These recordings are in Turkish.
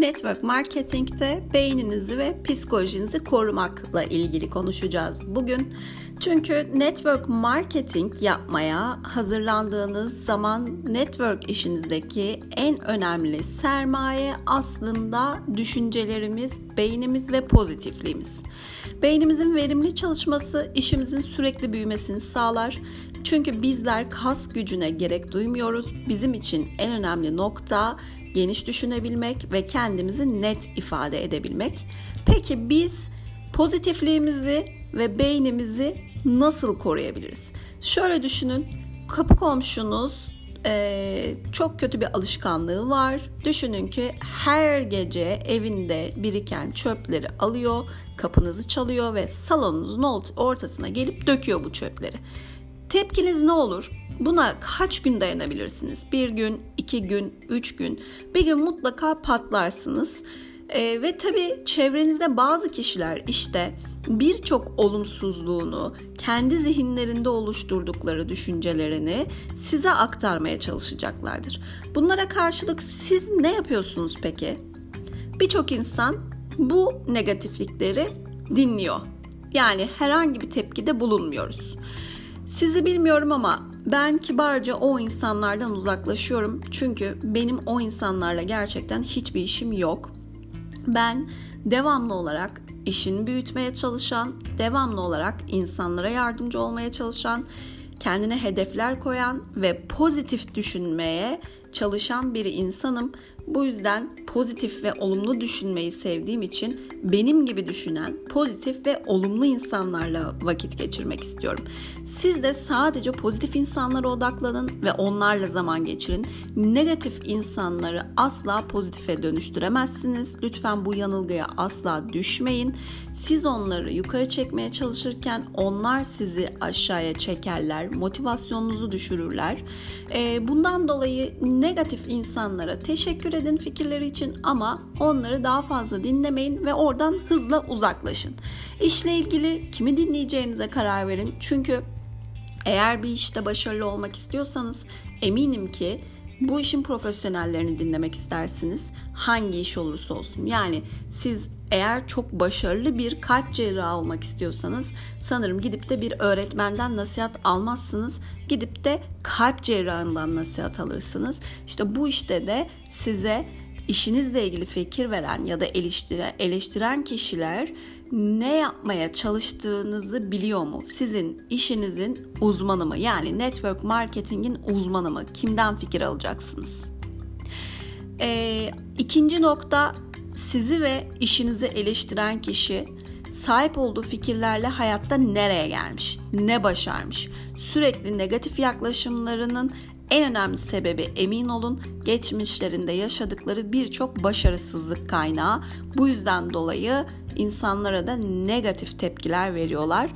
Network marketingte beyninizi ve psikolojinizi korumakla ilgili konuşacağız bugün. Çünkü network marketing yapmaya hazırlandığınız zaman network işinizdeki en önemli sermaye aslında düşüncelerimiz, beynimiz ve pozitifliğimiz. Beynimizin verimli çalışması işimizin sürekli büyümesini sağlar. Çünkü bizler kas gücüne gerek duymuyoruz. Bizim için en önemli nokta geniş düşünebilmek ve kendimizi net ifade edebilmek. Peki biz pozitifliğimizi ve beynimizi nasıl koruyabiliriz? Şöyle düşünün, kapı komşunuz e, çok kötü bir alışkanlığı var. Düşünün ki her gece evinde biriken çöpleri alıyor, kapınızı çalıyor ve salonunuzun ortasına gelip döküyor bu çöpleri. Tepkiniz ne olur? Buna kaç gün dayanabilirsiniz? Bir gün, iki gün, üç gün. Bir gün mutlaka patlarsınız. Ee, ve tabii çevrenizde bazı kişiler işte birçok olumsuzluğunu, kendi zihinlerinde oluşturdukları düşüncelerini size aktarmaya çalışacaklardır. Bunlara karşılık siz ne yapıyorsunuz peki? Birçok insan bu negatiflikleri dinliyor. Yani herhangi bir tepkide bulunmuyoruz. Sizi bilmiyorum ama ben kibarca o insanlardan uzaklaşıyorum. Çünkü benim o insanlarla gerçekten hiçbir işim yok. Ben devamlı olarak işini büyütmeye çalışan, devamlı olarak insanlara yardımcı olmaya çalışan, kendine hedefler koyan ve pozitif düşünmeye çalışan bir insanım. Bu yüzden pozitif ve olumlu düşünmeyi sevdiğim için benim gibi düşünen pozitif ve olumlu insanlarla vakit geçirmek istiyorum. Siz de sadece pozitif insanlara odaklanın ve onlarla zaman geçirin. Negatif insanları asla pozitife dönüştüremezsiniz. Lütfen bu yanılgıya asla düşmeyin. Siz onları yukarı çekmeye çalışırken onlar sizi aşağıya çekerler, motivasyonunuzu düşürürler. Bundan dolayı negatif insanlara teşekkür edin fikirleri için ama onları daha fazla dinlemeyin ve oradan hızla uzaklaşın. İşle ilgili kimi dinleyeceğinize karar verin. Çünkü eğer bir işte başarılı olmak istiyorsanız eminim ki bu işin profesyonellerini dinlemek istersiniz. Hangi iş olursa olsun. Yani siz eğer çok başarılı bir kalp cerrahı olmak istiyorsanız sanırım gidip de bir öğretmenden nasihat almazsınız. Gidip de kalp cerrahından nasihat alırsınız. İşte bu işte de size işinizle ilgili fikir veren ya da eleştire, eleştiren kişiler ne yapmaya çalıştığınızı biliyor mu? Sizin işinizin uzmanı mı? Yani network marketingin uzmanı mı? Kimden fikir alacaksınız? Ee, ikinci nokta sizi ve işinizi eleştiren kişi sahip olduğu fikirlerle hayatta nereye gelmiş, ne başarmış? Sürekli negatif yaklaşımlarının en önemli sebebi emin olun geçmişlerinde yaşadıkları birçok başarısızlık kaynağı. Bu yüzden dolayı insanlara da negatif tepkiler veriyorlar.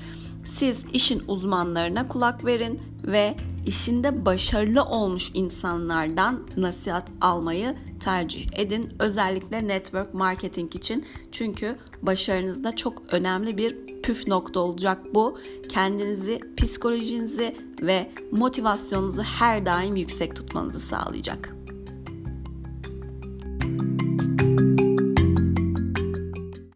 Siz işin uzmanlarına kulak verin ve işinde başarılı olmuş insanlardan nasihat almayı tercih edin. Özellikle network marketing için. Çünkü başarınızda çok önemli bir püf nokta olacak bu. Kendinizi, psikolojinizi ve motivasyonunuzu her daim yüksek tutmanızı sağlayacak.